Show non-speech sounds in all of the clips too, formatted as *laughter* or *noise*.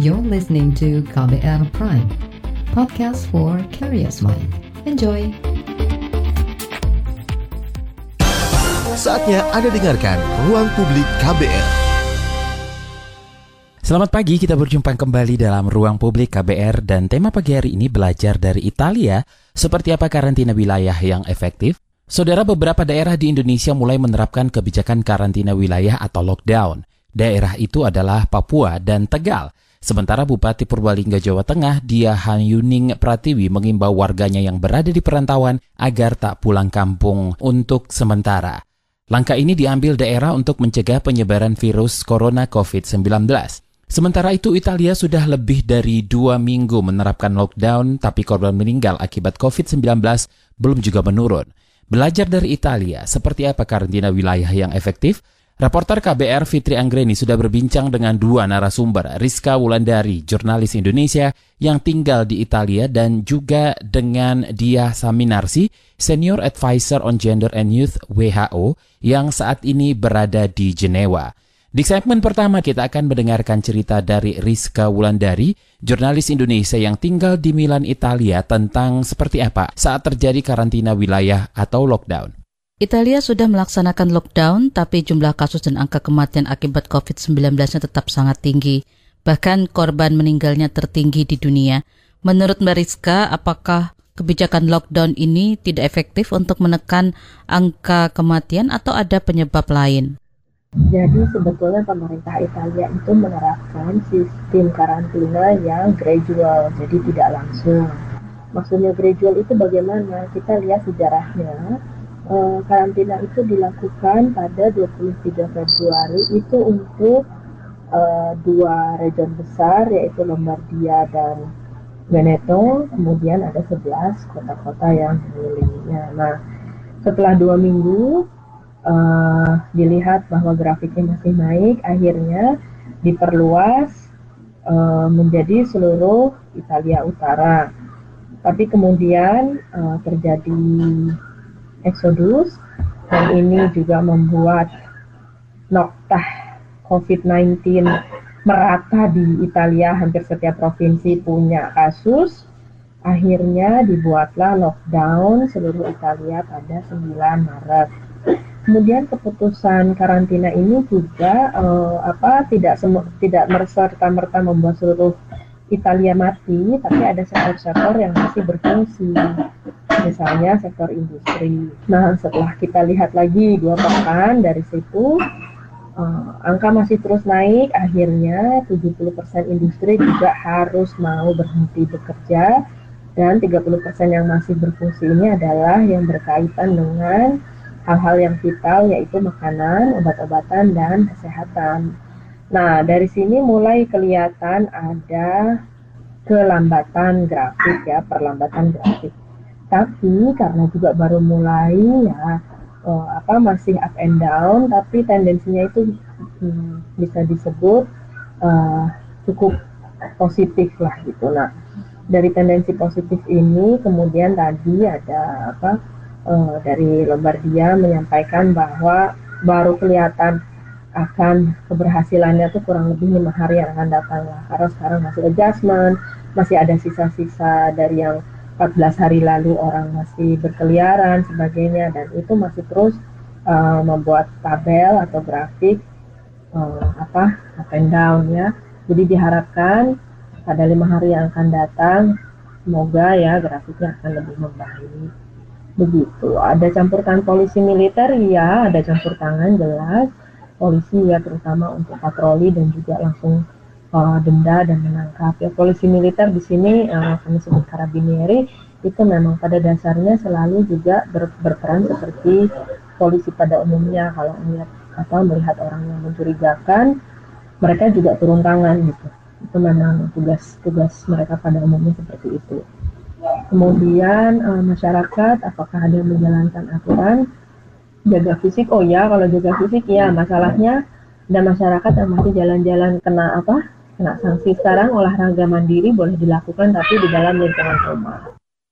You're listening to KBR Prime, podcast for curious mind. Enjoy! Saatnya Anda dengarkan Ruang Publik KBR. Selamat pagi, kita berjumpa kembali dalam Ruang Publik KBR dan tema pagi hari ini belajar dari Italia, seperti apa karantina wilayah yang efektif. Saudara beberapa daerah di Indonesia mulai menerapkan kebijakan karantina wilayah atau lockdown. Daerah itu adalah Papua dan Tegal. Sementara Bupati Purbalingga Jawa Tengah, Dia Yuning Pratiwi mengimbau warganya yang berada di perantauan agar tak pulang kampung untuk sementara. Langkah ini diambil daerah untuk mencegah penyebaran virus corona COVID-19. Sementara itu, Italia sudah lebih dari dua minggu menerapkan lockdown, tapi korban meninggal akibat COVID-19 belum juga menurun. Belajar dari Italia, seperti apa karantina wilayah yang efektif? Reporter KBR Fitri Anggreni sudah berbincang dengan dua narasumber, Rizka Wulandari, jurnalis Indonesia yang tinggal di Italia, dan juga dengan Dia Saminarsi, Senior Advisor on Gender and Youth WHO, yang saat ini berada di Jenewa. Di segmen pertama kita akan mendengarkan cerita dari Rizka Wulandari, jurnalis Indonesia yang tinggal di Milan, Italia tentang seperti apa saat terjadi karantina wilayah atau lockdown. Italia sudah melaksanakan lockdown, tapi jumlah kasus dan angka kematian akibat COVID-19-nya tetap sangat tinggi. Bahkan korban meninggalnya tertinggi di dunia. Menurut Mbak Rizka, apakah kebijakan lockdown ini tidak efektif untuk menekan angka kematian atau ada penyebab lain? Jadi sebetulnya pemerintah Italia itu menerapkan sistem karantina yang gradual, jadi tidak langsung. Maksudnya gradual itu bagaimana? Kita lihat sejarahnya karantina itu dilakukan pada 23 Februari itu untuk uh, dua region besar yaitu Lombardia dan Veneto, kemudian ada 11 kota-kota yang mengelilinginya. Nah, setelah dua minggu uh, dilihat bahwa grafiknya masih naik, akhirnya diperluas uh, menjadi seluruh Italia Utara. Tapi kemudian uh, terjadi Exodus dan ini juga membuat noktah COVID-19 merata di Italia. Hampir setiap provinsi punya kasus. Akhirnya dibuatlah lockdown seluruh Italia pada 9 Maret. Kemudian keputusan karantina ini juga uh, apa tidak semu, tidak merta merta membuat seluruh Italia mati tapi ada sektor-sektor yang masih berfungsi misalnya sektor industri. Nah, setelah kita lihat lagi dua pekan dari situ, uh, angka masih terus naik, akhirnya 70% industri juga harus mau berhenti bekerja, dan 30% yang masih berfungsi ini adalah yang berkaitan dengan hal-hal yang vital, yaitu makanan, obat-obatan, dan kesehatan. Nah, dari sini mulai kelihatan ada kelambatan grafik ya, perlambatan grafik tapi karena juga baru mulai ya uh, apa masih up and down tapi tendensinya itu hmm, bisa disebut uh, cukup positif lah gitu. Nah dari tendensi positif ini kemudian tadi ada apa uh, dari Lombardia menyampaikan bahwa baru kelihatan akan keberhasilannya tuh kurang lebih lima hari yang akan datang lah. Karena sekarang masih adjustment masih ada sisa-sisa dari yang 14 hari lalu orang masih berkeliaran sebagainya. Dan itu masih terus uh, membuat tabel atau grafik uh, apa up and down ya. Jadi diharapkan pada lima hari yang akan datang semoga ya grafiknya akan lebih membaik. Begitu. Ada campur tangan polisi militer? Ya ada campur tangan jelas. Polisi ya terutama untuk patroli dan juga langsung uh, denda dan menangkap. Ya polisi militer di sini uh, kami sebut karabinieri itu memang pada dasarnya selalu juga ber, berperan seperti polisi pada umumnya. Kalau melihat atau melihat orang yang mencurigakan mereka juga turun tangan gitu. Itu memang tugas-tugas mereka pada umumnya seperti itu. Kemudian uh, masyarakat apakah ada yang menjalankan aturan? Jaga fisik oh ya kalau jaga fisik ya masalahnya ada masyarakat yang masih jalan-jalan kena apa Nah, sanksi sekarang olahraga mandiri boleh dilakukan tapi di dalam lingkungan rumah.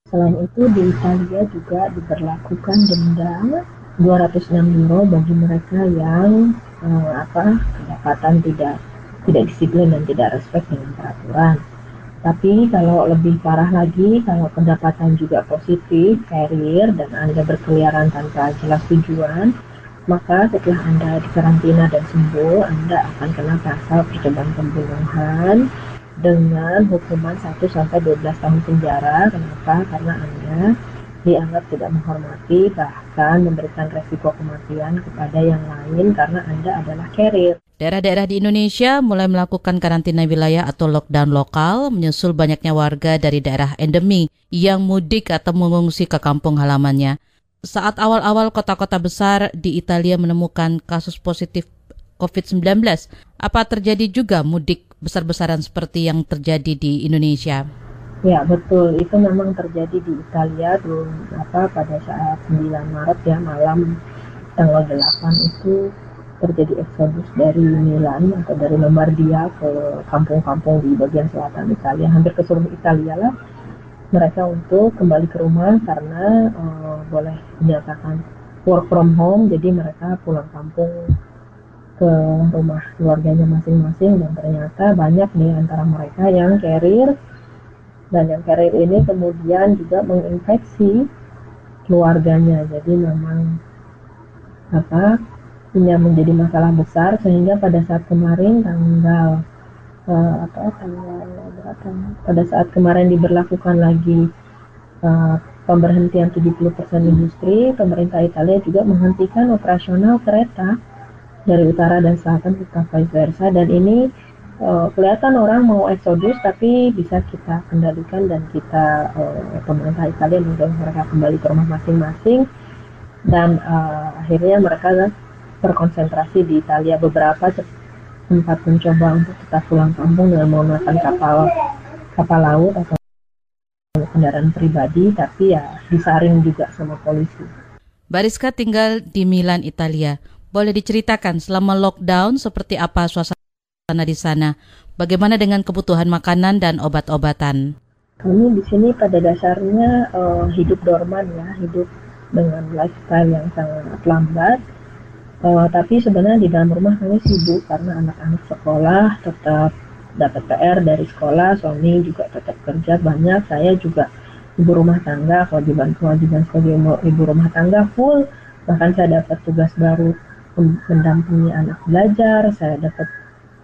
Selain itu di Italia juga diberlakukan denda 206 euro bagi mereka yang eh, apa pendapatan tidak tidak disiplin dan tidak respect dengan peraturan. Tapi kalau lebih parah lagi, kalau pendapatan juga positif, carrier, dan Anda berkeliaran tanpa jelas tujuan, maka setelah Anda dikarantina dan sembuh, Anda akan kena pasal percobaan pembunuhan dengan hukuman 1 sampai 12 tahun penjara. Kenapa? Karena Anda dianggap tidak menghormati bahkan memberikan resiko kematian kepada yang lain karena Anda adalah carrier. Daerah-daerah di Indonesia mulai melakukan karantina wilayah atau lockdown lokal menyusul banyaknya warga dari daerah endemi yang mudik atau mengungsi ke kampung halamannya. Saat awal-awal kota-kota besar di Italia menemukan kasus positif COVID-19, apa terjadi juga mudik besar-besaran seperti yang terjadi di Indonesia? Ya betul, itu memang terjadi di Italia tuh apa pada saat 9 Maret ya malam tanggal 8 itu terjadi eksodus dari Milan atau dari Lombardia ke kampung-kampung di bagian selatan Italia, hampir ke seluruh Italia lah mereka untuk kembali ke rumah karena uh, boleh dinyatakan work from home, jadi mereka pulang kampung ke rumah keluarganya masing-masing dan ternyata banyak nih antara mereka yang carrier. Dan yang carrier ini kemudian juga menginfeksi keluarganya. Jadi memang apa punya menjadi masalah besar sehingga pada saat kemarin tanggal uh, apa tanggal berapa pada saat kemarin diberlakukan lagi uh, pemberhentian 70% industri pemerintah Italia juga menghentikan operasional kereta dari utara dan selatan ke vice versa. Dan ini uh, kelihatan orang mau eksodus tapi bisa kita kendalikan dan kita uh, pemerintah Italia mendorong mereka kembali ke rumah masing-masing. Dan uh, akhirnya mereka berkonsentrasi di Italia. Beberapa sempat mencoba untuk tetap pulang kampung dengan menggunakan kapal kapal laut atau kendaraan pribadi tapi ya disaring juga sama polisi. Bariska tinggal di Milan, Italia. Boleh diceritakan selama lockdown seperti apa suasana sana di sana. Bagaimana dengan kebutuhan makanan dan obat-obatan? Kami di sini pada dasarnya uh, hidup dorman ya, hidup dengan lifestyle yang sangat lambat. Uh, tapi sebenarnya di dalam rumah kami sibuk karena anak-anak sekolah tetap dapat PR dari sekolah, suami juga tetap kerja banyak, saya juga ibu rumah tangga, kewajiban-kewajiban sebagai ibu rumah tangga full, bahkan saya dapat tugas baru mendampingi anak belajar, saya dapat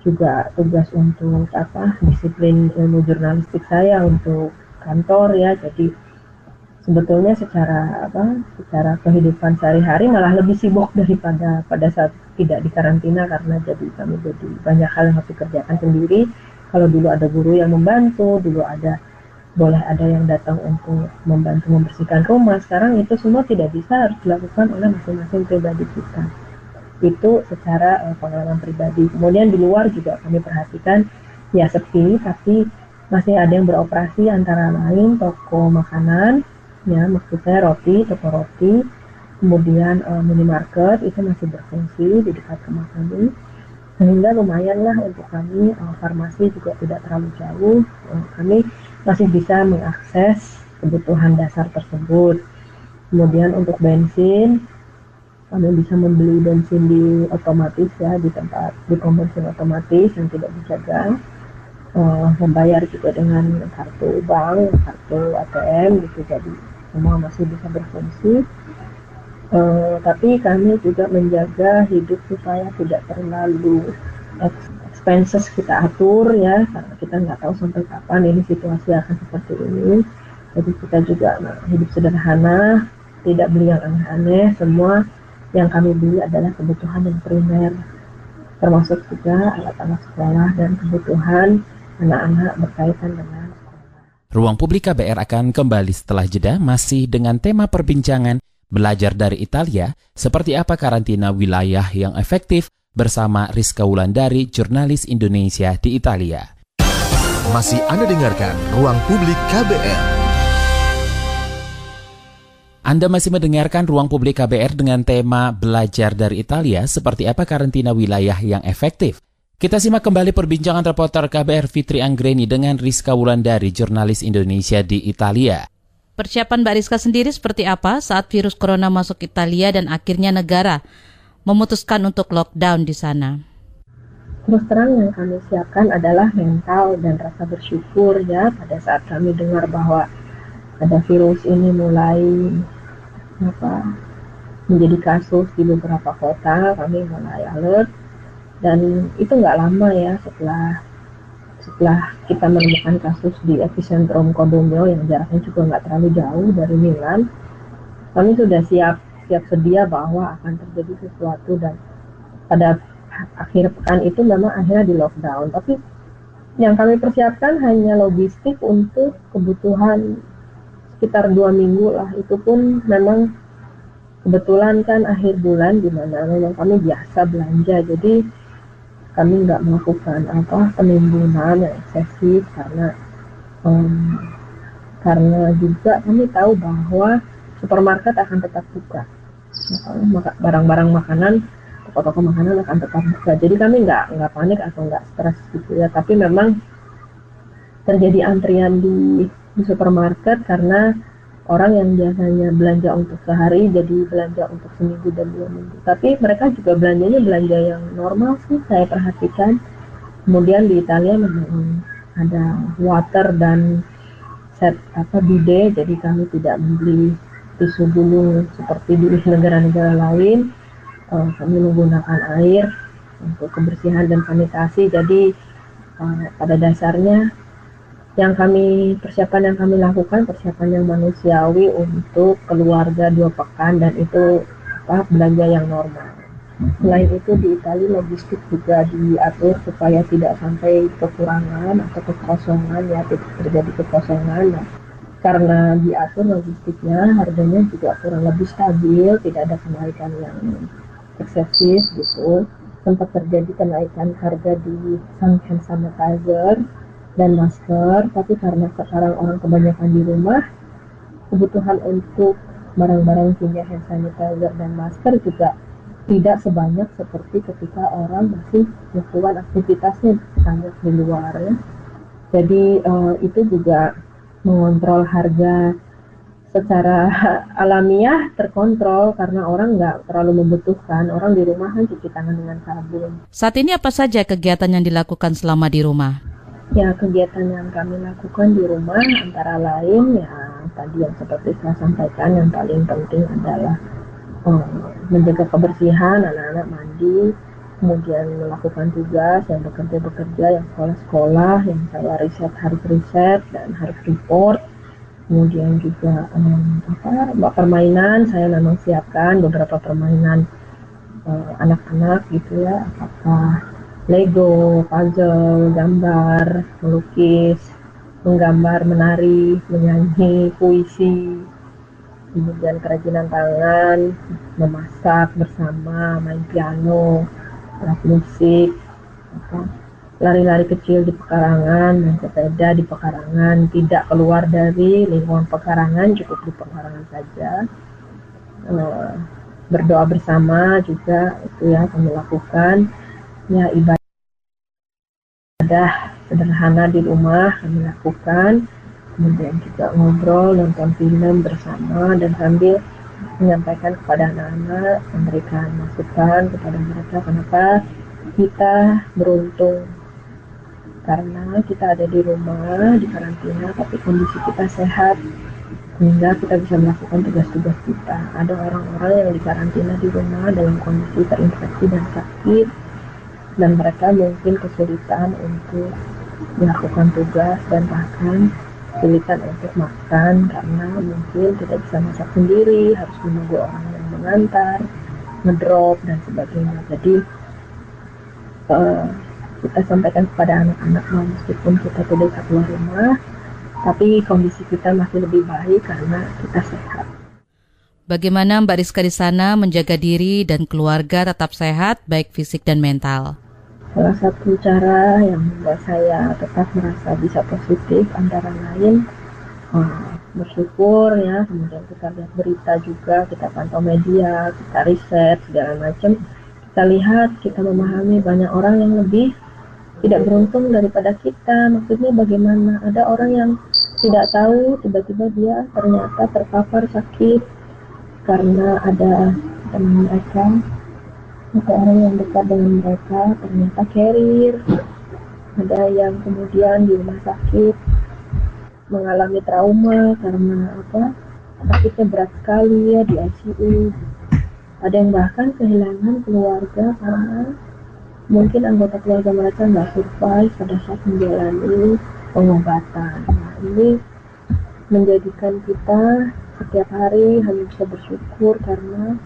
juga tugas untuk apa disiplin ilmu jurnalistik saya untuk kantor ya. Jadi sebetulnya secara apa secara kehidupan sehari-hari malah lebih sibuk daripada pada saat tidak di karantina karena jadi kami jadi banyak hal yang harus dikerjakan sendiri. Kalau dulu ada guru yang membantu dulu ada boleh ada yang datang untuk membantu membersihkan rumah. Sekarang itu semua tidak bisa harus dilakukan oleh masing-masing pribadi kita. Itu secara uh, pengalaman pribadi. Kemudian di luar juga kami perhatikan ya sepi tapi masih ada yang beroperasi antara lain toko makanan ya maksudnya roti toko roti kemudian uh, minimarket itu masih berfungsi di dekat rumah kami. Sehingga lumayanlah untuk kami uh, farmasi juga tidak terlalu jauh. Uh, kami masih bisa mengakses kebutuhan dasar tersebut. Kemudian untuk bensin kami bisa membeli bensin di otomatis ya di tempat di pom otomatis yang tidak dijaga. Uh, membayar juga dengan kartu bank kartu ATM gitu jadi semua masih bisa berfungsi. Uh, tapi kami juga menjaga hidup supaya tidak terlalu expenses kita atur ya karena kita nggak tahu sampai kapan ini situasi akan seperti ini. Jadi kita juga hidup sederhana tidak beli yang aneh-aneh. Semua yang kami beli adalah kebutuhan yang primer, termasuk juga alat-alat sekolah dan kebutuhan anak-anak berkaitan dengan Ruang Publik KBR akan kembali setelah jeda masih dengan tema perbincangan belajar dari Italia seperti apa karantina wilayah yang efektif bersama Rizka Wulandari, jurnalis Indonesia di Italia. Masih Anda dengarkan Ruang Publik KBR. Anda masih mendengarkan ruang publik KBR dengan tema belajar dari Italia seperti apa karantina wilayah yang efektif. Kita simak kembali perbincangan reporter KBR Fitri Anggreni dengan Rizka Wulandari, jurnalis Indonesia di Italia. Persiapan Mbak Rizka sendiri seperti apa saat virus corona masuk Italia dan akhirnya negara memutuskan untuk lockdown di sana? terus terang yang kami siapkan adalah mental dan rasa bersyukur ya pada saat kami dengar bahwa ada virus ini mulai apa menjadi kasus di beberapa kota kami mulai alert dan itu nggak lama ya setelah setelah kita menemukan kasus di epicentrum Codomio yang jaraknya juga nggak terlalu jauh dari Milan kami sudah siap siap sedia bahwa akan terjadi sesuatu dan pada akhir pekan itu memang akhirnya di lockdown. Tapi yang kami persiapkan hanya logistik untuk kebutuhan sekitar dua minggu lah. Itu pun memang kebetulan kan akhir bulan di mana memang kami biasa belanja. Jadi kami nggak melakukan apa penimbunan yang eksesif karena um, karena juga kami tahu bahwa supermarket akan tetap buka barang-barang makanan toko-toko makanan akan tetap buka. Jadi kami nggak nggak panik atau nggak stres gitu ya. Tapi memang terjadi antrian di, di supermarket karena orang yang biasanya belanja untuk sehari jadi belanja untuk seminggu dan dua minggu. Tapi mereka juga belanjanya belanja yang normal sih saya perhatikan. Kemudian di Italia memang ada water dan set apa bidet jadi kami tidak membeli tisu gulung seperti di negara-negara lain uh, kami menggunakan air untuk kebersihan dan sanitasi. Jadi uh, pada dasarnya yang kami persiapan yang kami lakukan persiapan yang manusiawi untuk keluarga dua pekan dan itu apa belanja yang normal. Selain itu di Italia logistik juga diatur supaya tidak sampai kekurangan atau kekosongan ya tidak terjadi kekosongan. Nah, karena diatur logistiknya harganya juga kurang lebih stabil, tidak ada kenaikan yang eksesif gitu sempat terjadi kenaikan harga di hand sanitizer dan masker tapi karena sekarang orang kebanyakan di rumah kebutuhan untuk barang-barang punya hand sanitizer dan masker juga tidak sebanyak seperti ketika orang masih melakukan aktivitasnya banyak di luar ya. Jadi uh, itu juga mengontrol harga secara *laughs* alamiah terkontrol karena orang nggak terlalu membutuhkan orang di rumah kan cuci tangan dengan sabun. Saat ini apa saja kegiatan yang dilakukan selama di rumah? Ya kegiatan yang kami lakukan di rumah antara lain ya tadi yang seperti saya sampaikan yang paling penting adalah um, menjaga kebersihan anak-anak mandi kemudian melakukan tugas yang bekerja-bekerja yang sekolah-sekolah yang saya riset harus riset dan harus report. Kemudian juga um, apa permainan saya memang siapkan beberapa permainan eh, anak-anak uh, gitu ya apakah Lego, puzzle, gambar, melukis, menggambar, menari, menyanyi, puisi, kemudian kerajinan tangan, memasak bersama, main piano, alat musik, lari-lari kecil di pekarangan, main sepeda di pekarangan, tidak keluar dari lingkungan pekarangan, cukup di pekarangan saja. Uh, berdoa bersama juga itu ya kami lakukan. Ya ibadah sederhana di rumah kami lakukan. Kemudian juga ngobrol, nonton film bersama dan sambil menyampaikan kepada anak-anak, memberikan masukan kepada mereka kenapa kita beruntung karena kita ada di rumah di karantina tapi kondisi kita sehat sehingga kita bisa melakukan tugas-tugas kita ada orang-orang yang di karantina di rumah dalam kondisi terinfeksi dan sakit dan mereka mungkin kesulitan untuk melakukan tugas dan bahkan kesulitan untuk makan karena mungkin tidak bisa masak sendiri harus menunggu orang yang mengantar ngedrop dan sebagainya jadi uh, kita sampaikan kepada anak-anak meskipun kita tidak bisa keluar rumah, tapi kondisi kita masih lebih baik karena kita sehat. Bagaimana Mbak Rizka di sana menjaga diri dan keluarga tetap sehat, baik fisik dan mental? Salah satu cara yang membuat saya tetap merasa bisa positif antara lain uh, bersyukur ya, kemudian kita lihat berita juga, kita pantau media, kita riset segala macam. Kita lihat, kita memahami banyak orang yang lebih tidak beruntung daripada kita. Maksudnya bagaimana? Ada orang yang tidak tahu tiba-tiba dia ternyata terpapar sakit karena ada teman mereka daerah yang dekat dengan mereka ternyata carrier. Ada yang kemudian di rumah sakit mengalami trauma karena apa? Sakitnya berat sekali ya di ICU ada yang bahkan kehilangan keluarga karena mungkin anggota keluarga mereka nggak survive pada saat menjalani pengobatan. Nah ini menjadikan kita setiap hari hanya bisa bersyukur karena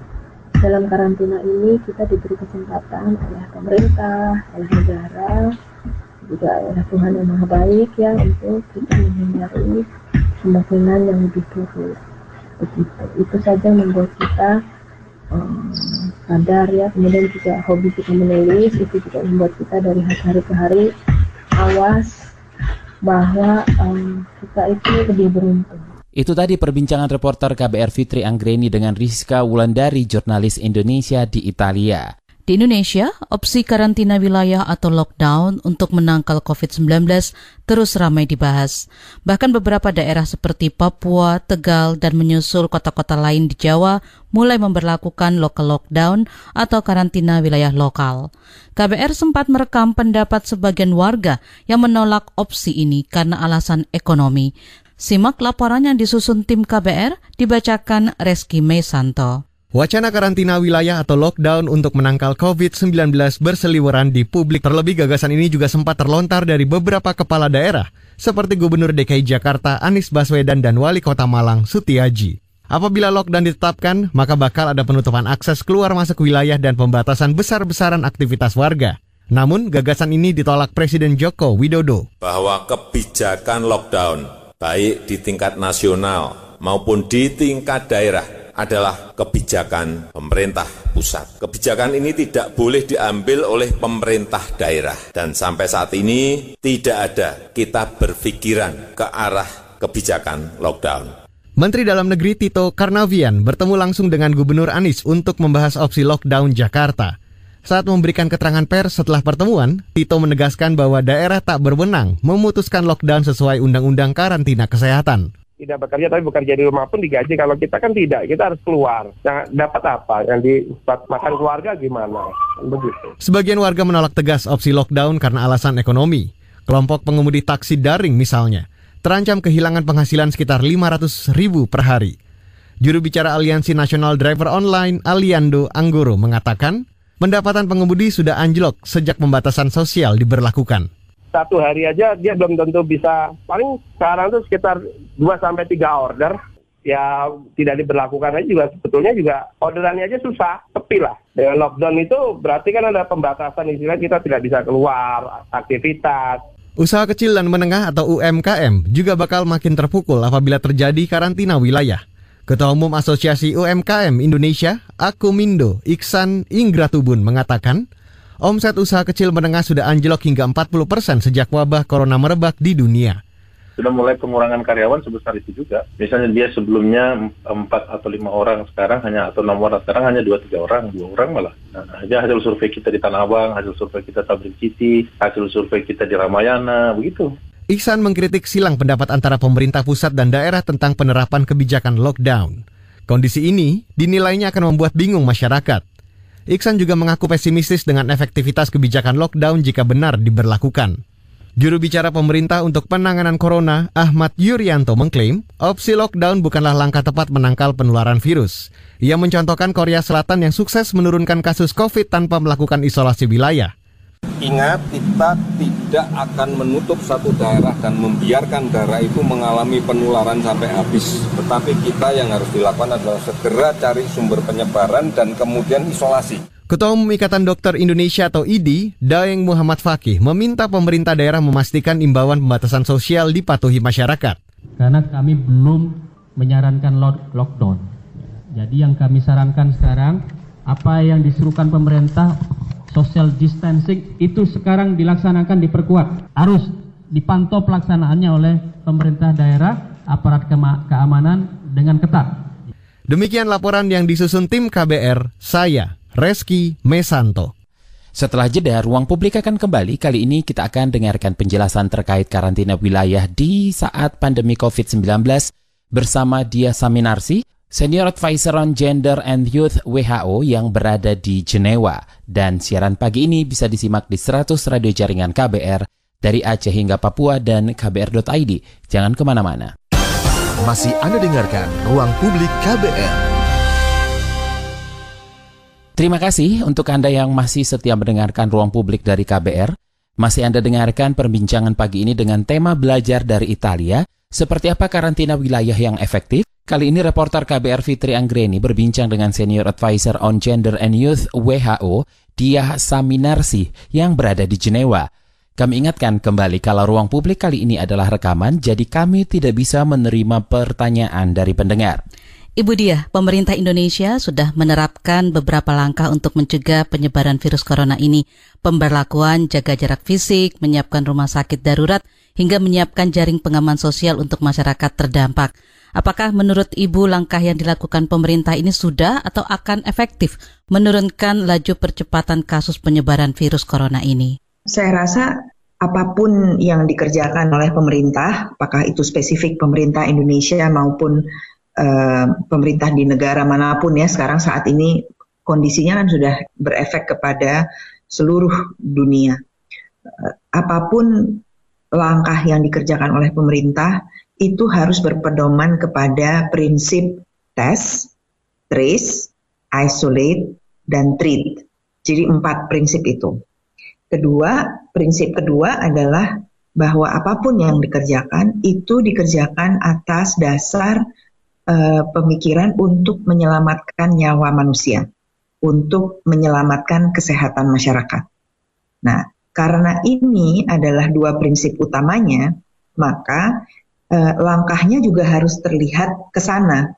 dalam karantina ini kita diberi kesempatan oleh pemerintah, oleh negara, juga oleh Tuhan yang Maha Baik ya untuk kita menghindari kemungkinan yang lebih buruk. Begitu. Itu saja membuat kita um, sadar ya. Kemudian juga hobi kita menulis itu juga membuat kita dari hari ke hari awas bahwa um, kita itu lebih beruntung. Itu tadi perbincangan reporter KBR Fitri Anggreni dengan Rizka Wulandari, jurnalis Indonesia di Italia. Di Indonesia, opsi karantina wilayah atau lockdown untuk menangkal COVID-19 terus ramai dibahas. Bahkan beberapa daerah seperti Papua, Tegal, dan menyusul kota-kota lain di Jawa mulai memperlakukan local lockdown atau karantina wilayah lokal. KBR sempat merekam pendapat sebagian warga yang menolak opsi ini karena alasan ekonomi. Simak laporan yang disusun tim KBR dibacakan Reski Mesanto. Wacana karantina wilayah atau lockdown untuk menangkal COVID-19 berseliweran di publik. Terlebih gagasan ini juga sempat terlontar dari beberapa kepala daerah, seperti Gubernur DKI Jakarta Anies Baswedan dan Wali Kota Malang Sutiaji. Apabila lockdown ditetapkan, maka bakal ada penutupan akses keluar masuk wilayah dan pembatasan besar-besaran aktivitas warga. Namun, gagasan ini ditolak Presiden Joko Widodo. Bahwa kebijakan lockdown, baik di tingkat nasional maupun di tingkat daerah, adalah kebijakan pemerintah pusat. Kebijakan ini tidak boleh diambil oleh pemerintah daerah. Dan sampai saat ini tidak ada kita berpikiran ke arah kebijakan lockdown. Menteri Dalam Negeri Tito Karnavian bertemu langsung dengan Gubernur Anies untuk membahas opsi lockdown Jakarta. Saat memberikan keterangan pers setelah pertemuan, Tito menegaskan bahwa daerah tak berwenang memutuskan lockdown sesuai Undang-Undang Karantina Kesehatan tidak bekerja tapi bekerja di rumah pun digaji. Kalau kita kan tidak, kita harus keluar. Nah, dapat apa? Yang di makan keluarga gimana? Begitu. Sebagian warga menolak tegas opsi lockdown karena alasan ekonomi. Kelompok pengemudi taksi daring misalnya, terancam kehilangan penghasilan sekitar 500 ribu per hari. Juru bicara Aliansi Nasional Driver Online, Aliando Anggoro, mengatakan, pendapatan pengemudi sudah anjlok sejak pembatasan sosial diberlakukan. Satu hari aja dia belum tentu bisa. Paling sekarang tuh sekitar 2 sampai 3 order. Ya tidak diberlakukan aja juga. Sebetulnya juga orderannya aja susah sepi lah. Dengan lockdown itu berarti kan ada pembatasan. Istilah kita tidak bisa keluar aktivitas. Usaha kecil dan menengah atau UMKM juga bakal makin terpukul apabila terjadi karantina wilayah. Ketua Umum Asosiasi UMKM Indonesia, Akumindo Iksan Ingratubun mengatakan, Omset usaha kecil menengah sudah anjlok hingga 40 persen sejak wabah corona merebak di dunia. Sudah mulai pengurangan karyawan sebesar itu juga. Misalnya dia sebelumnya 4 atau 5 orang, sekarang hanya atau 6 orang, sekarang hanya 2-3 orang, 2 orang malah. Nah, aja hasil survei kita di Tanah Abang, hasil survei kita Tabrik City, hasil survei kita di Ramayana, begitu. Iksan mengkritik silang pendapat antara pemerintah pusat dan daerah tentang penerapan kebijakan lockdown. Kondisi ini dinilainya akan membuat bingung masyarakat. Iksan juga mengaku pesimistis dengan efektivitas kebijakan lockdown jika benar diberlakukan. Juru bicara pemerintah untuk penanganan corona, Ahmad Yuryanto mengklaim, opsi lockdown bukanlah langkah tepat menangkal penularan virus. Ia mencontohkan Korea Selatan yang sukses menurunkan kasus COVID tanpa melakukan isolasi wilayah. Ingat, kita tidak akan menutup satu daerah dan membiarkan daerah itu mengalami penularan sampai habis. Tetapi kita yang harus dilakukan adalah segera cari sumber penyebaran dan kemudian isolasi. Ketua Umum Ikatan Dokter Indonesia atau IDI, Daeng Muhammad Fakih, meminta pemerintah daerah memastikan imbauan pembatasan sosial dipatuhi masyarakat. Karena kami belum menyarankan lockdown. Jadi yang kami sarankan sekarang, apa yang disuruhkan pemerintah social distancing itu sekarang dilaksanakan diperkuat. Harus dipantau pelaksanaannya oleh pemerintah daerah, aparat keamanan dengan ketat. Demikian laporan yang disusun tim KBR, saya Reski Mesanto. Setelah jeda, ruang publik akan kembali. Kali ini kita akan dengarkan penjelasan terkait karantina wilayah di saat pandemi COVID-19 bersama Dia Saminarsi, Senior Advisor on Gender and Youth WHO yang berada di Jenewa. Dan siaran pagi ini bisa disimak di 100 radio jaringan KBR dari Aceh hingga Papua dan kbr.id. Jangan ke mana-mana. Masih Anda dengarkan Ruang Publik KBR. Terima kasih untuk Anda yang masih setia mendengarkan Ruang Publik dari KBR. Masih Anda dengarkan perbincangan pagi ini dengan tema belajar dari Italia, seperti apa karantina wilayah yang efektif, Kali ini reporter KBR Fitri Anggreni berbincang dengan Senior Advisor on Gender and Youth WHO, Diah Saminarsi, yang berada di Jenewa. Kami ingatkan kembali kalau ruang publik kali ini adalah rekaman, jadi kami tidak bisa menerima pertanyaan dari pendengar. Ibu Diah, pemerintah Indonesia sudah menerapkan beberapa langkah untuk mencegah penyebaran virus corona ini. Pemberlakuan jaga jarak fisik, menyiapkan rumah sakit darurat, hingga menyiapkan jaring pengaman sosial untuk masyarakat terdampak. Apakah menurut Ibu langkah yang dilakukan pemerintah ini sudah atau akan efektif menurunkan laju percepatan kasus penyebaran virus corona ini? Saya rasa apa pun yang dikerjakan oleh pemerintah, apakah itu spesifik pemerintah Indonesia maupun uh, pemerintah di negara mana pun ya sekarang saat ini kondisinya kan sudah berefek kepada seluruh dunia. Uh, apa pun langkah yang dikerjakan oleh pemerintah itu harus berpedoman kepada prinsip tes, trace, isolate, dan treat. Jadi empat prinsip itu. Kedua, prinsip kedua adalah bahwa apa pun yang dikerjakan itu dikerjakan atas dasar uh, pemikiran untuk menyelamatkan nyawa manusia, untuk menyelamatkan kesehatan masyarakat. Nah, karena ini adalah dua prinsip utamanya, maka eh, langkahnya juga harus terlihat ke sana.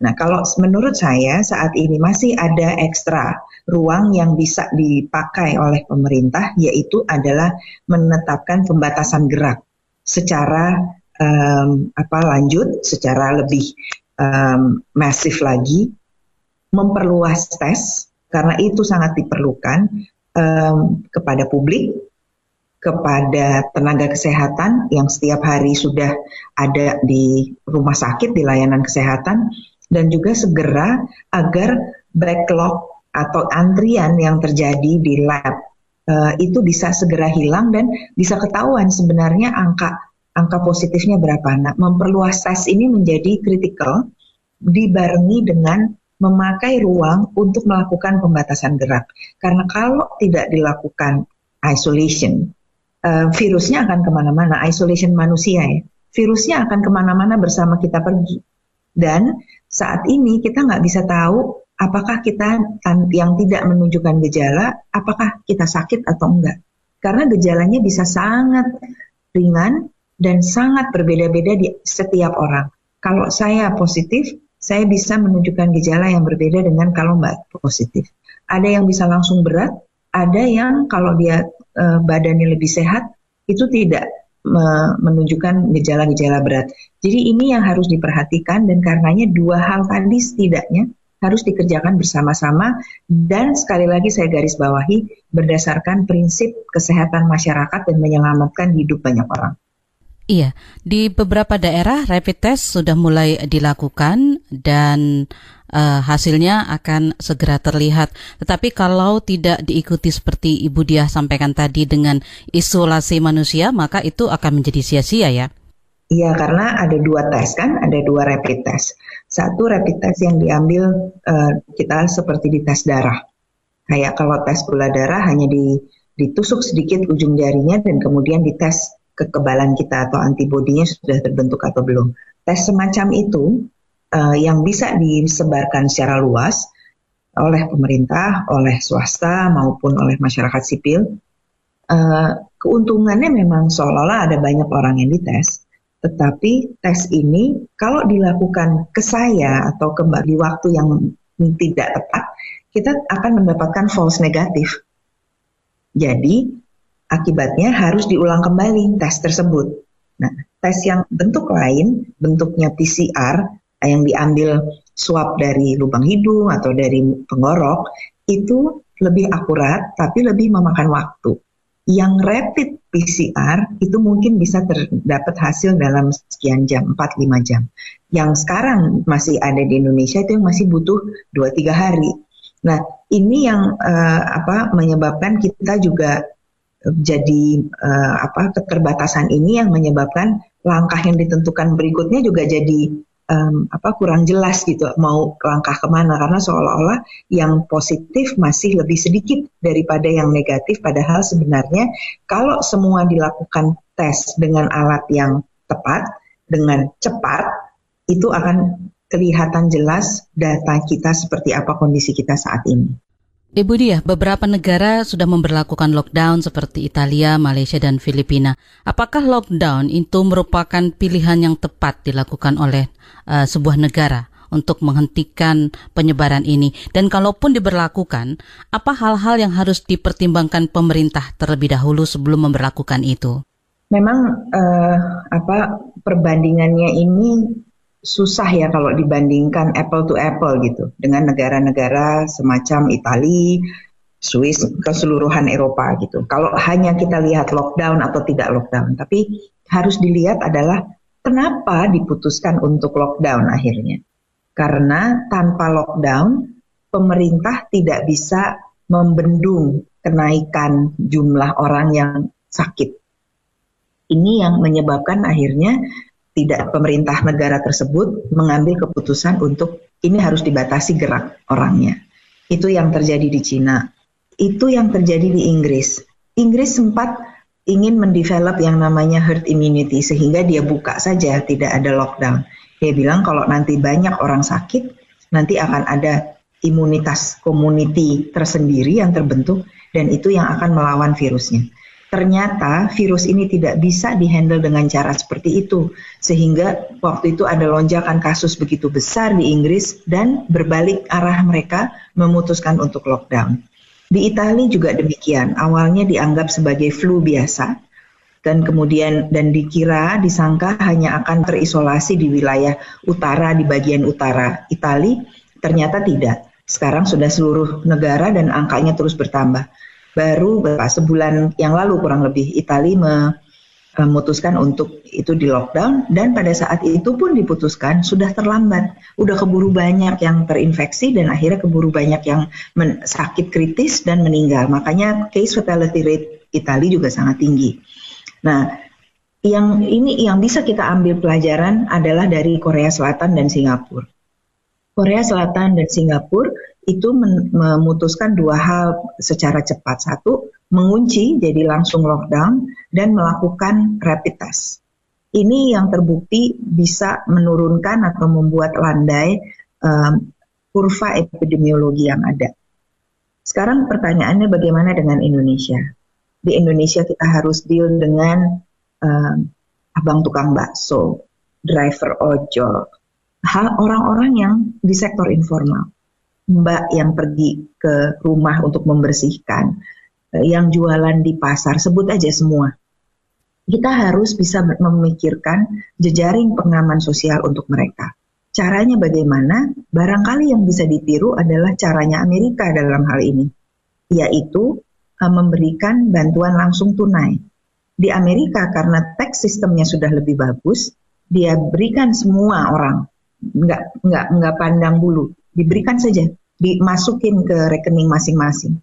Nah, kalau menurut saya saat ini masih ada ekstra ruang yang bisa dipakai oleh pemerintah, yaitu adalah menetapkan pembatasan gerak secara um, apa lanjut, secara lebih um, masif lagi, memperluas tes karena itu sangat diperlukan um, kepada publik kepada tenaga kesehatan yang setiap hari sudah ada di rumah sakit di layanan kesehatan dan juga segera agar backlog atau antrian yang terjadi di lab uh, itu bisa segera hilang dan bisa ketahuan sebenarnya angka angka positifnya berapa. Nah, memperluas tes ini menjadi kritikal dibarengi dengan memakai ruang untuk melakukan pembatasan gerak. Karena kalau tidak dilakukan isolation, uh, virusnya akan ke mana-mana, isolation manusia ya. Virusnya akan ke mana-mana bersama kita pergi. Dan saat ini kita nggak bisa tahu apakah kita yang tidak menunjukkan gejala, apakah kita sakit atau enggak. Karena gejalanya bisa sangat ringan dan sangat berbeda-beda di setiap orang. Kalau saya positif, saya bisa menunjukkan gejala yang berbeda dengan kalau mbak positif. Ada yang bisa langsung berat, ada yang kalau dia uh, badannya lebih sehat itu tidak menunjukkan gejala-gejala berat. Jadi ini yang harus diperhatikan dan karenanya dua hal tadi setidaknya harus dikerjakan bersama-sama dan sekali lagi saya garis bawahi berdasarkan prinsip kesehatan masyarakat dan menyelamatkan hidup banyak orang. Iya, di beberapa daerah rapid test sudah mulai dilakukan dan uh, hasilnya akan segera terlihat. Tetapi kalau tidak diikuti seperti Ibu Diah sampaikan tadi dengan isolasi manusia, maka itu akan menjadi sia-sia ya. Iya, karena ada dua tes kan, ada dua rapid test. Satu rapid test yang diambil uh, kita seperti di tes darah. Kayak kalau tes gula darah hanya di, ditusuk sedikit ujung jarinya dan kemudian dites kekebalan kita atau antibodinya sudah terbentuk atau belum. Tes semacam itu uh, yang bisa disebarkan secara luas oleh pemerintah, oleh swasta maupun oleh masyarakat sipil. Uh, keuntungannya memang seolah-olah ada banyak orang yang dites, tetapi tes ini kalau dilakukan ke saya atau kembali waktu yang tidak tepat, kita akan mendapatkan false negatif. Jadi Akibatnya harus diulang kembali tes tersebut. Nah, tes yang bentuk lain, bentuknya PCR, yang diambil swab dari lubang hidung atau dari penggorok, itu lebih akurat tapi lebih memakan waktu. Yang rapid PCR itu mungkin bisa terdapat hasil dalam sekian jam, 4-5 jam. Yang sekarang masih ada di Indonesia itu yang masih butuh 2-3 hari. Nah, ini yang uh, apa menyebabkan kita juga jadi uh, apa keterbatasan ini yang menyebabkan langkah yang ditentukan berikutnya juga jadi um, apa kurang jelas gitu mau langkah ke mana karena seolah-olah yang positif masih lebih sedikit daripada yang negatif padahal sebenarnya kalau semua dilakukan tes dengan alat yang tepat dengan cepat itu akan kelihatan jelas data kita seperti apa kondisi kita saat ini. Ibu Dia, beberapa negara sudah memperlakukan lockdown seperti Italia, Malaysia, dan Filipina. Apakah lockdown itu merupakan pilihan yang tepat dilakukan oleh uh, sebuah negara untuk menghentikan penyebaran ini? Dan kalaupun diberlakukan, apa hal-hal yang harus dipertimbangkan pemerintah terlebih dahulu sebelum memperlakukan itu? Memang uh, apa perbandingannya ini susah ya kalau dibandingkan apple to apple gitu dengan negara-negara semacam Italia, Swiss, keseluruhan Eropa gitu. Kalau hanya kita lihat lockdown atau tidak lockdown, tapi harus dilihat adalah kenapa diputuskan untuk lockdown akhirnya. Karena tanpa lockdown, pemerintah tidak bisa membendung kenaikan jumlah orang yang sakit. Ini yang menyebabkan akhirnya tidak pemerintah negara tersebut mengambil keputusan untuk ini harus dibatasi gerak orangnya. Itu yang terjadi di Cina. Itu yang terjadi di Inggris. Inggris sempat ingin mendevelop yang namanya herd immunity sehingga dia buka saja tidak ada lockdown. Dia bilang kalau nanti banyak orang sakit, nanti akan ada imunitas community tersendiri yang terbentuk dan itu yang akan melawan virusnya ternyata virus ini tidak bisa dihandle dengan cara seperti itu sehingga waktu itu ada lonjakan kasus begitu besar di Inggris dan berbalik arah mereka memutuskan untuk lockdown. Di Italia juga demikian. Awalnya dianggap sebagai flu biasa dan kemudian dan dikira disangka hanya akan terisolasi di wilayah utara di bagian utara Italia, ternyata tidak. Sekarang sudah seluruh negara dan angkanya terus bertambah baru berapa sebulan yang lalu kurang lebih Italia memutuskan untuk itu di lockdown dan pada saat itu pun diputuskan sudah terlambat, udah keburu banyak yang terinfeksi dan akhirnya keburu banyak yang sakit kritis dan meninggal. Makanya case fatality rate Italia juga sangat tinggi. Nah, yang ini yang bisa kita ambil pelajaran adalah dari Korea Selatan dan Singapura. Korea Selatan dan Singapura itu memutuskan dua hal secara cepat. Satu, mengunci jadi langsung lockdown dan melakukan rapid test. Ini yang terbukti bisa menurunkan atau membuat landai um, kurva epidemiologi yang ada. Sekarang pertanyaannya bagaimana dengan Indonesia? Di Indonesia kita harus deal dengan um, abang tukang bakso, driver ojol, orang-orang yang di sektor informal mbak yang pergi ke rumah untuk membersihkan, eh, yang jualan di pasar, sebut aja semua. Kita harus bisa memikirkan jejaring pengaman sosial untuk mereka. Caranya bagaimana? Barangkali yang bisa ditiru adalah caranya Amerika dalam hal ini, yaitu eh, memberikan bantuan langsung tunai. Di Amerika karena tax sistemnya sudah lebih bagus, dia berikan semua orang, nggak nggak nggak pandang bulu, diberikan saja, dimasukin ke rekening masing-masing.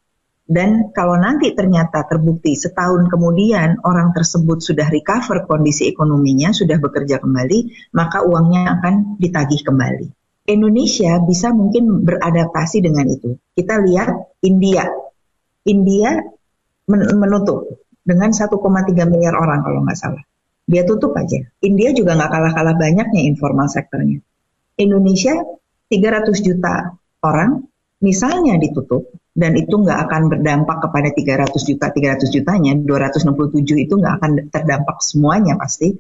Dan kalau nanti ternyata terbukti setahun kemudian orang tersebut sudah recover kondisi ekonominya, sudah bekerja kembali, maka uangnya akan ditagih kembali. Indonesia bisa mungkin beradaptasi dengan itu. Kita lihat India. India menutup dengan 1,3 miliar orang kalau nggak salah. Dia tutup aja. India juga nggak kalah-kalah banyaknya informal sektornya. Indonesia 300 juta orang misalnya ditutup dan itu nggak akan berdampak kepada 300 juta 300 jutanya 267 itu nggak akan terdampak semuanya pasti.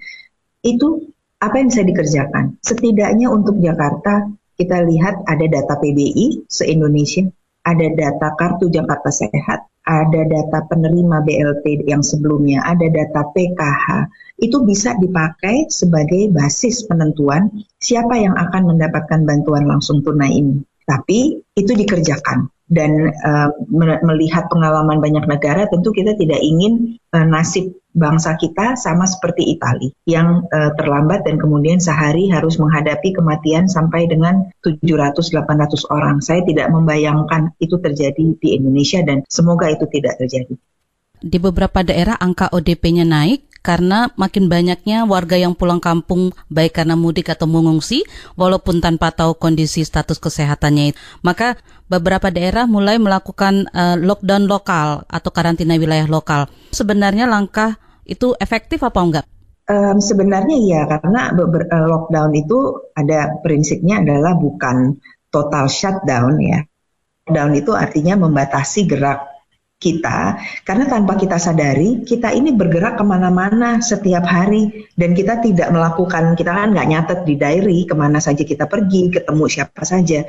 Itu apa yang bisa dikerjakan? Setidaknya untuk Jakarta kita lihat ada data PBI se-Indonesia ada data kartu Jakarta Sehat ada data penerima BLT yang sebelumnya ada data PKH itu bisa dipakai sebagai basis penentuan siapa yang akan mendapatkan bantuan langsung tunai ini. Tapi itu dikerjakan. Dan uh, melihat pengalaman banyak negara tentu kita tidak ingin uh, nasib bangsa kita sama seperti Italia yang uh, terlambat dan kemudian sehari harus menghadapi kematian sampai dengan 700-800 orang. Saya tidak membayangkan itu terjadi di Indonesia dan semoga itu tidak terjadi. Di beberapa daerah angka ODP-nya naik karena makin banyaknya warga yang pulang kampung baik karena mudik atau mengungsi walaupun tanpa tahu kondisi status kesehatannya. Maka beberapa daerah mulai melakukan uh, lockdown lokal atau karantina wilayah lokal. Sebenarnya langkah itu efektif apa enggak? Um, sebenarnya iya karena uh, lockdown itu ada prinsipnya adalah bukan total shutdown ya. Lockdown itu artinya membatasi gerak kita karena tanpa kita sadari kita ini bergerak ke mana-mana setiap hari dan kita tidak melakukan kita kan nggak nyatet di diary ke mana saja kita pergi ketemu siapa saja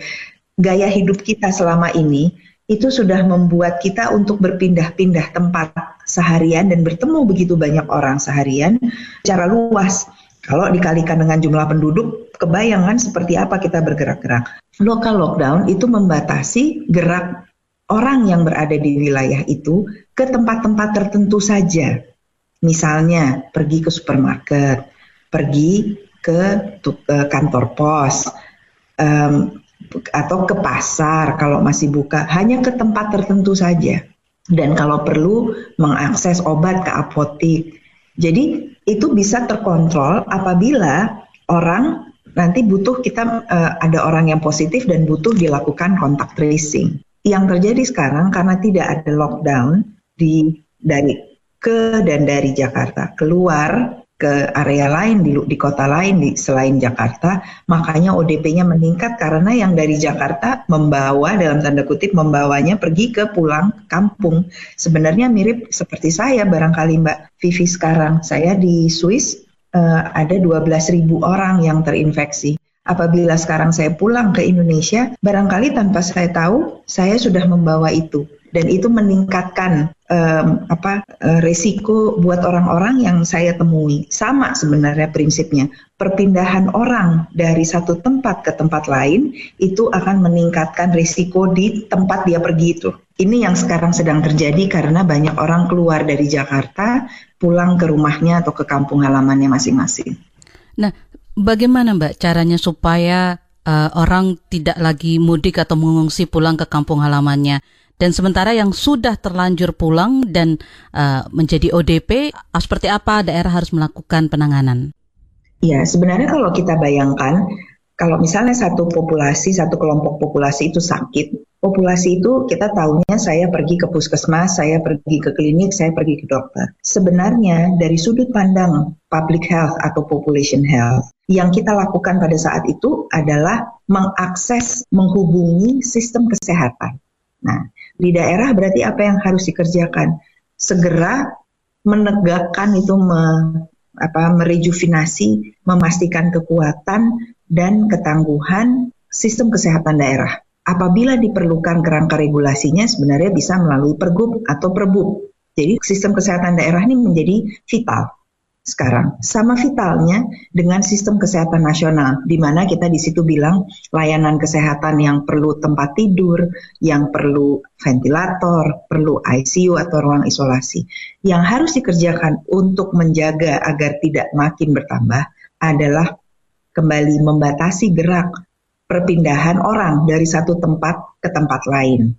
gaya hidup kita selama ini itu sudah membuat kita untuk berpindah-pindah tempat seharian dan bertemu begitu banyak orang seharian secara luas kalau dikalikan dengan jumlah penduduk, kebayangan seperti apa kita bergerak-gerak. Local lockdown itu membatasi gerak orang yang berada di wilayah itu ke tempat-tempat tertentu saja. Misalnya pergi ke supermarket, pergi ke, kantor pos, atau ke pasar kalau masih buka, hanya ke tempat tertentu saja. Dan kalau perlu mengakses obat ke apotik. Jadi itu bisa terkontrol apabila orang nanti butuh kita uh, ada orang yang positif dan butuh dilakukan kontak tracing yang terjadi sekarang karena tidak ada lockdown di dari ke dan dari Jakarta keluar ke area lain di, di kota lain di selain Jakarta, makanya ODP-nya meningkat karena yang dari Jakarta membawa dalam tanda kutip membawanya pergi ke pulang kampung. Sebenarnya mirip seperti saya barangkali Mbak Vivi sekarang. Saya di Swiss uh, ada 12.000 orang yang terinfeksi apabila sekarang saya pulang ke Indonesia, barangkali tanpa saya tahu, saya sudah membawa itu dan itu meningkatkan um, apa uh, resiko buat orang-orang yang saya temui. Sama sebenarnya prinsipnya. Perpindahan orang dari satu tempat ke tempat lain itu akan meningkatkan resiko di tempat dia pergi itu. Ini yang sekarang sedang terjadi karena banyak orang keluar dari Jakarta pulang ke rumahnya atau ke kampung halamannya masing-masing. Nah, Bagaimana Mbak caranya supaya uh, orang tidak lagi mudik atau mengungsi pulang ke kampung halamannya? Dan sementara yang sudah terlanjur pulang dan uh, menjadi ODP, seperti apa daerah harus melakukan penanganan? Ya, sebenarnya kalau kita bayangkan, kalau misalnya satu populasi, satu kelompok populasi itu sakit, populasi itu kita tahunya saya pergi ke puskesmas, saya pergi ke klinik, saya pergi ke dokter. Sebenarnya dari sudut pandang public health atau population health, yang kita lakukan pada saat itu adalah mengakses, menghubungi sistem kesehatan. Nah, di daerah berarti apa yang harus dikerjakan? Segera menegakkan itu me, apa merejuvinasi, memastikan kekuatan dan ketangguhan sistem kesehatan daerah. Apabila diperlukan kerangka regulasinya sebenarnya bisa melalui pergub atau perbub. Jadi sistem kesehatan daerah ini menjadi vital sekarang. Sama vitalnya dengan sistem kesehatan nasional, di mana kita di situ bilang layanan kesehatan yang perlu tempat tidur, yang perlu ventilator, perlu ICU atau ruang isolasi. Yang harus dikerjakan untuk menjaga agar tidak makin bertambah adalah kembali membatasi gerak perpindahan orang dari satu tempat ke tempat lain.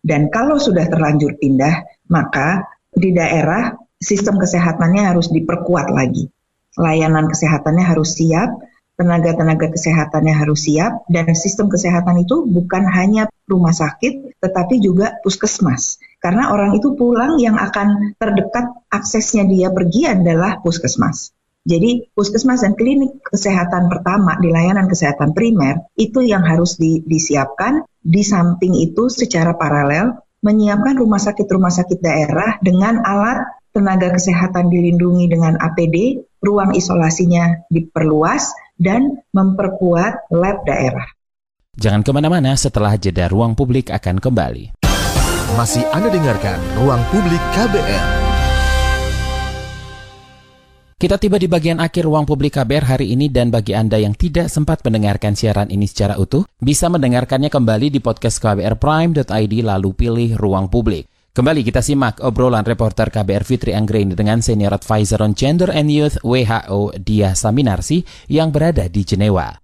Dan kalau sudah terlanjur pindah, maka di daerah sistem kesehatannya harus diperkuat lagi. Layanan kesehatannya harus siap, tenaga-tenaga kesehatannya harus siap, dan sistem kesehatan itu bukan hanya rumah sakit, tetapi juga puskesmas. Karena orang itu pulang yang akan terdekat aksesnya dia pergi adalah puskesmas. Jadi puskesmas dan klinik kesehatan pertama di layanan kesehatan primer itu yang harus di, disiapkan. Di samping itu secara paralel menyiapkan rumah sakit-rumah sakit daerah dengan alat tenaga kesehatan dilindungi dengan APD, ruang isolasinya diperluas, dan memperkuat lab daerah. Jangan ke mana-mana setelah jeda ruang publik akan kembali. Masih Anda dengarkan Ruang Publik KBR. Kita tiba di bagian akhir ruang publik KBR hari ini dan bagi Anda yang tidak sempat mendengarkan siaran ini secara utuh, bisa mendengarkannya kembali di podcast kbrprime.id lalu pilih ruang publik. Kembali kita simak obrolan reporter KBR Fitri Anggreni dengan Senior Advisor on Gender and Youth WHO Dia Saminarsi yang berada di Jenewa.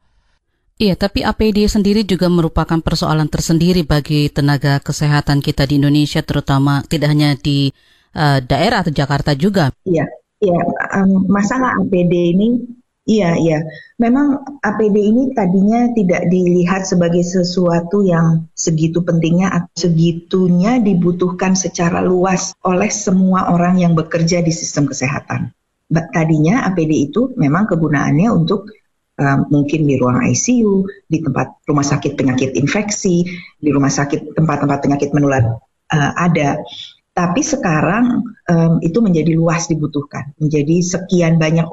Iya, tapi APD sendiri juga merupakan persoalan tersendiri bagi tenaga kesehatan kita di Indonesia, terutama tidak hanya di uh, daerah atau Jakarta juga. Iya, Ya, um, masalah APD ini, iya, iya. Memang APD ini tadinya tidak dilihat sebagai sesuatu yang segitu pentingnya, segitunya dibutuhkan secara luas oleh semua orang yang bekerja di sistem kesehatan. Tadinya APD itu memang kegunaannya untuk um, mungkin di ruang ICU, di tempat rumah sakit penyakit infeksi, di rumah sakit tempat-tempat penyakit menular uh, ada. Tapi sekarang um, itu menjadi luas dibutuhkan, menjadi sekian banyak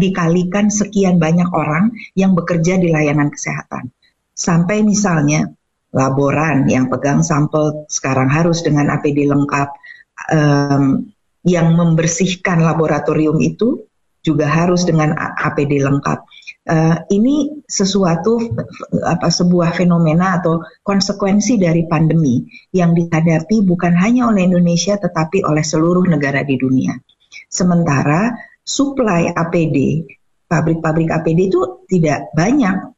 dikalikan sekian banyak orang yang bekerja di layanan kesehatan. Sampai misalnya laboran yang pegang sampel sekarang harus dengan APD lengkap, um, yang membersihkan laboratorium itu juga harus dengan APD lengkap. Uh, ini sesuatu apa sebuah fenomena atau konsekuensi dari pandemi yang dihadapi bukan hanya oleh Indonesia tetapi oleh seluruh negara di dunia. Sementara supply APD, pabrik-pabrik APD itu tidak banyak.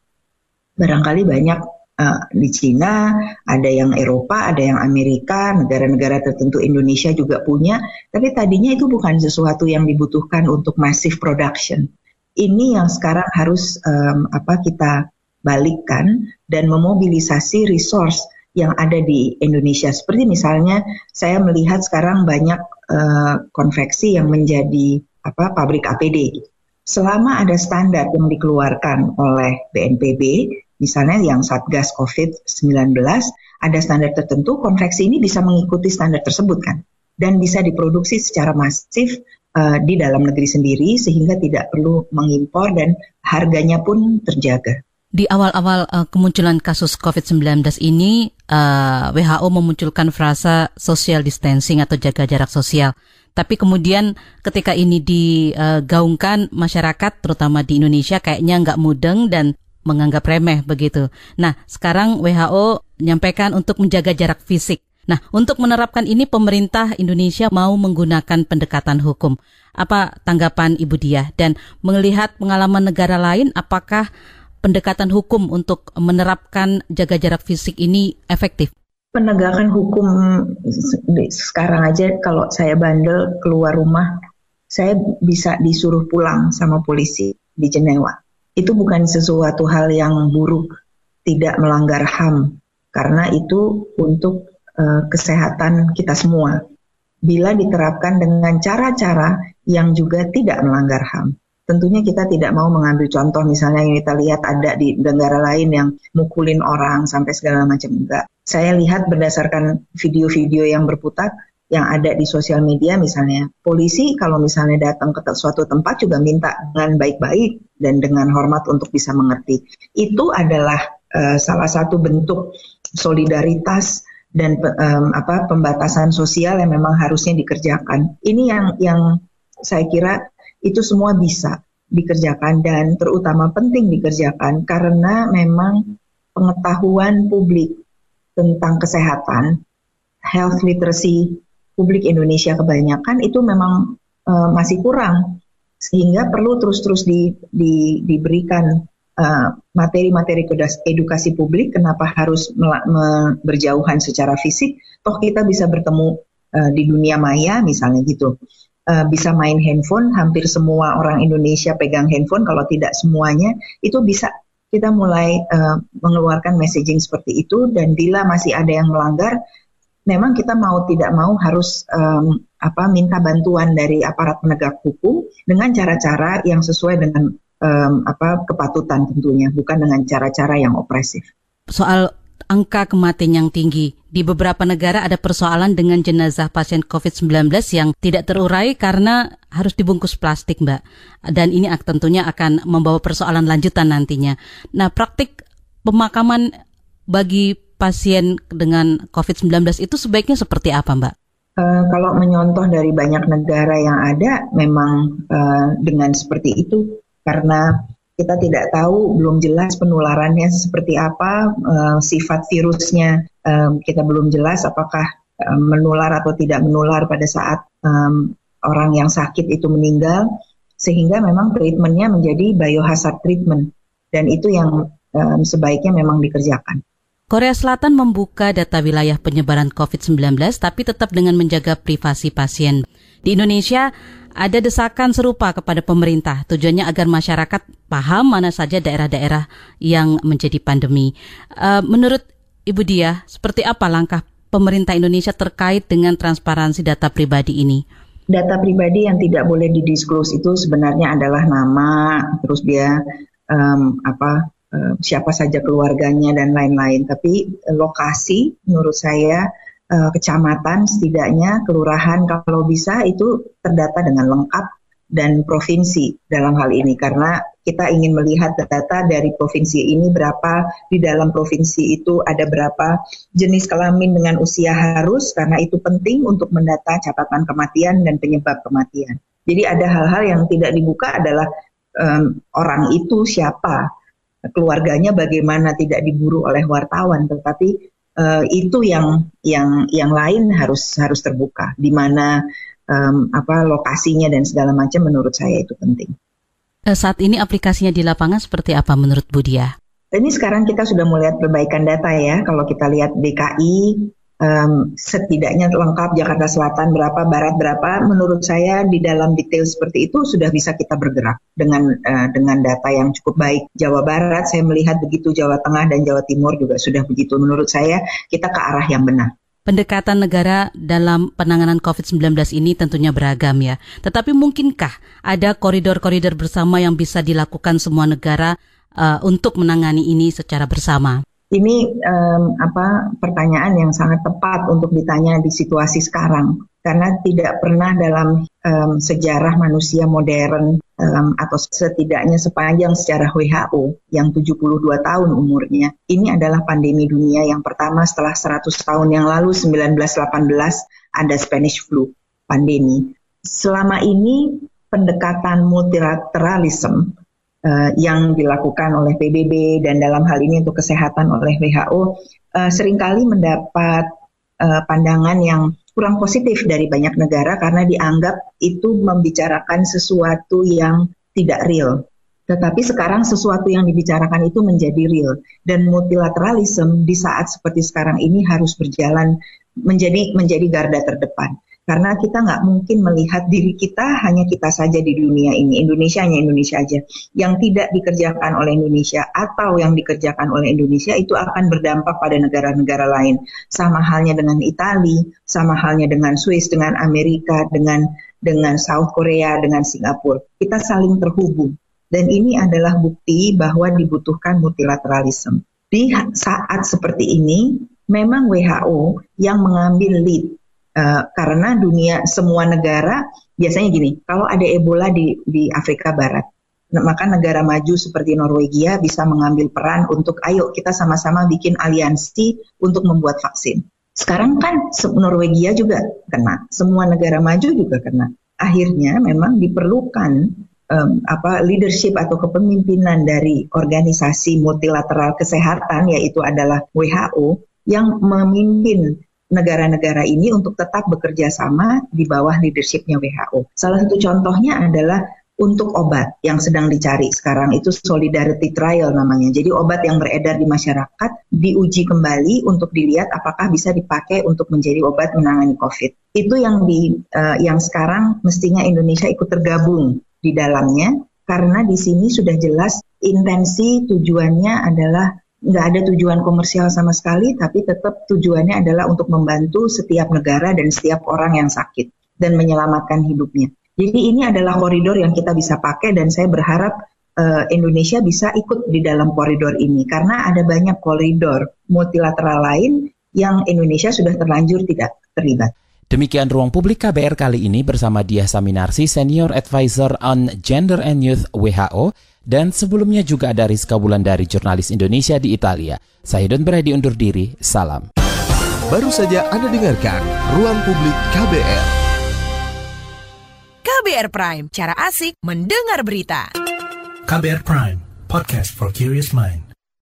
Barangkali banyak uh, di Cina, ada yang Eropa, ada yang Amerika, negara-negara tertentu Indonesia juga punya, tapi tadinya itu bukan sesuatu yang dibutuhkan untuk massive production ini yang sekarang harus um, apa kita balikkan dan memobilisasi resource yang ada di Indonesia. Seperti misalnya saya melihat sekarang banyak uh, konveksi yang menjadi apa pabrik APD. Selama ada standar yang dikeluarkan oleh BNPB, misalnya yang Satgas COVID-19, ada standar tertentu, konveksi ini bisa mengikuti standar tersebut kan, dan bisa diproduksi secara masif uh, di dalam negeri sendiri sehingga tidak perlu mengimpor dan harganya pun terjaga. Di awal-awal uh, kemunculan kasus COVID-19 ini, uh, WHO memunculkan frasa social distancing atau jaga jarak sosial. Tapi kemudian ketika ini digaungkan masyarakat, terutama di Indonesia, kayaknya nggak mudeng dan menganggap remeh begitu. Nah, sekarang WHO menyampaikan untuk menjaga jarak fisik. Nah, untuk menerapkan ini pemerintah Indonesia mau menggunakan pendekatan hukum. Apa tanggapan Ibu Dia? Dan melihat pengalaman negara lain, apakah pendekatan hukum untuk menerapkan jaga jarak fisik ini efektif? Penegakan hukum sekarang aja kalau saya bandel keluar rumah, saya bisa disuruh pulang sama polisi di Jenewa. Itu bukan sesuatu hal yang buruk, tidak melanggar HAM, karena itu untuk uh, kesehatan kita semua bila diterapkan dengan cara-cara yang juga tidak melanggar HAM. Tentunya kita tidak mau mengambil contoh misalnya yang kita lihat ada di negara lain yang mukulin orang sampai segala macam enggak. Saya lihat berdasarkan video-video yang berputar yang ada di sosial media misalnya polisi kalau misalnya datang ke suatu tempat juga minta dengan baik-baik dan dengan hormat untuk bisa mengerti. Itu adalah uh, salah satu bentuk solidaritas dan um, apa pembatasan sosial yang memang harusnya dikerjakan. Ini yang yang saya kira itu semua bisa dikerjakan dan terutama penting dikerjakan karena memang pengetahuan publik tentang kesehatan, health literacy publik Indonesia kebanyakan itu memang uh, masih kurang sehingga perlu terus-terus di, di, diberikan materi-materi uh, edukasi publik kenapa harus berjauhan secara fisik toh kita bisa bertemu uh, di dunia maya misalnya gitu. Uh, bisa main handphone hampir semua orang Indonesia pegang handphone kalau tidak semuanya itu bisa kita mulai uh, mengeluarkan messaging seperti itu dan bila masih ada yang melanggar memang kita mau tidak mau harus um, apa minta bantuan dari aparat penegak hukum dengan cara-cara yang sesuai dengan um, apa kepatutan tentunya, bukan dengan cara-cara yang opresif. Soal angka kematian yang tinggi. Di beberapa negara ada persoalan dengan jenazah pasien COVID-19 yang tidak terurai karena harus dibungkus plastik, Mbak. Dan ini tentunya akan membawa persoalan lanjutan nantinya. Nah, praktik pemakaman bagi pasien dengan COVID-19 itu sebaiknya seperti apa, Mbak? Uh, kalau menyontoh dari banyak negara yang ada, memang uh, dengan seperti itu, karena kita tidak tahu, belum jelas penularannya seperti apa, uh, sifat virusnya um, kita belum jelas apakah um, menular atau tidak menular pada saat um, orang yang sakit itu meninggal, sehingga memang treatmentnya menjadi biohazard treatment, dan itu yang um, sebaiknya memang dikerjakan. Korea Selatan membuka data wilayah penyebaran COVID-19 tapi tetap dengan menjaga privasi pasien. Di Indonesia ada desakan serupa kepada pemerintah tujuannya agar masyarakat paham mana saja daerah-daerah yang menjadi pandemi. Uh, menurut Ibu Dia, seperti apa langkah pemerintah Indonesia terkait dengan transparansi data pribadi ini? Data pribadi yang tidak boleh didisklose itu sebenarnya adalah nama, terus dia um, apa Eh, siapa saja keluarganya dan lain-lain. Tapi eh, lokasi menurut saya eh, kecamatan setidaknya kelurahan kalau bisa itu terdata dengan lengkap dan provinsi dalam hal ini karena kita ingin melihat data dari provinsi ini berapa di dalam provinsi itu ada berapa jenis kelamin dengan usia harus karena itu penting untuk mendata catatan kematian dan penyebab kematian. Jadi ada hal-hal yang tidak dibuka adalah um, orang itu siapa, keluarganya bagaimana tidak diburu oleh wartawan, tetapi uh, itu yang yang yang lain harus harus terbuka, di mana um, apa lokasinya dan segala macam menurut saya itu penting. Eh, saat ini aplikasinya di lapangan seperti apa menurut Budia? Ini sekarang kita sudah melihat perbaikan data ya. Kalau kita lihat DKI um, setidaknya lengkap Jakarta Selatan berapa, Barat berapa. Menurut saya di dalam detail seperti itu sudah bisa kita bergerak dengan uh, dengan data yang cukup baik. Jawa Barat saya melihat begitu, Jawa Tengah dan Jawa Timur juga sudah begitu. Menurut saya kita ke arah yang benar. Pendekatan negara dalam penanganan COVID-19 ini tentunya beragam ya. Tetapi mungkinkah ada koridor-koridor bersama yang bisa dilakukan semua negara uh, untuk menangani ini secara bersama? Ini um, apa pertanyaan yang sangat tepat untuk ditanya di situasi sekarang karena tidak pernah dalam um, sejarah manusia modern um, atau setidaknya sepanjang sejarah WHO yang 72 tahun umurnya ini adalah pandemi dunia yang pertama setelah 100 tahun yang lalu 1918 ada Spanish flu pandemi. Selama ini pendekatan multilateralism uh, yang dilakukan oleh PBB dan dalam hal ini untuk kesehatan oleh WHO uh, sering kali mendapat uh, pandangan yang kurang positif dari banyak negara karena dianggap itu membicarakan sesuatu yang tidak real. Tetapi sekarang sesuatu yang dibicarakan itu menjadi real dan multilateralism di saat seperti sekarang ini harus berjalan menjadi menjadi garda terdepan karena kita nggak mungkin melihat diri kita hanya kita saja di dunia ini Indonesia hanya Indonesia aja. Yang tidak dikerjakan oleh Indonesia atau yang dikerjakan oleh Indonesia itu akan berdampak pada negara-negara lain. Sama halnya dengan Italia sama halnya dengan Swiss dengan Amerika dengan dengan South Korea dengan Singapura. Kita saling terhubung. Dan ini adalah bukti bahwa dibutuhkan multilateralisme. Di saat seperti ini memang WHO yang mengambil lead Eh, karena dunia semua negara biasanya gini, kalau ada Ebola di di Afrika Barat, maka negara maju seperti Norwegia bisa mengambil peran untuk ayo kita sama-sama bikin aliansi untuk membuat vaksin. Sekarang kan Norwegia juga kena, semua negara maju juga kena. Akhirnya memang diperlukan um, apa leadership atau kepemimpinan dari organisasi multilateral kesehatan yaitu adalah WHO yang memimpin negara-negara ini untuk tetap bekerja sama di bawah leadershipnya WHO. Salah satu contohnya adalah untuk obat yang sedang dicari sekarang itu solidarity trial namanya. Jadi obat yang beredar di masyarakat diuji kembali untuk dilihat apakah bisa dipakai untuk menjadi obat menangani COVID. Itu yang di uh, yang sekarang mestinya Indonesia ikut tergabung di dalamnya karena di sini sudah jelas intensi tujuannya adalah nggak ada tujuan komersial sama sekali, tapi tetap tujuannya adalah untuk membantu setiap negara dan setiap orang yang sakit dan menyelamatkan hidupnya. Jadi ini adalah koridor yang kita bisa pakai dan saya berharap uh, Indonesia bisa ikut di dalam koridor ini karena ada banyak koridor multilateral lain yang Indonesia sudah terlanjur tidak terlibat. Demikian ruang publik KBR kali ini bersama Dia Saminarsi, Senior Advisor on Gender and Youth WHO, dan sebelumnya juga ada Rizka Wulandari, jurnalis Indonesia di Italia. Saya Don Brady undur diri, salam. Baru saja Anda dengarkan Ruang Publik KBR. KBR Prime, cara asik mendengar berita. KBR Prime, podcast for curious mind.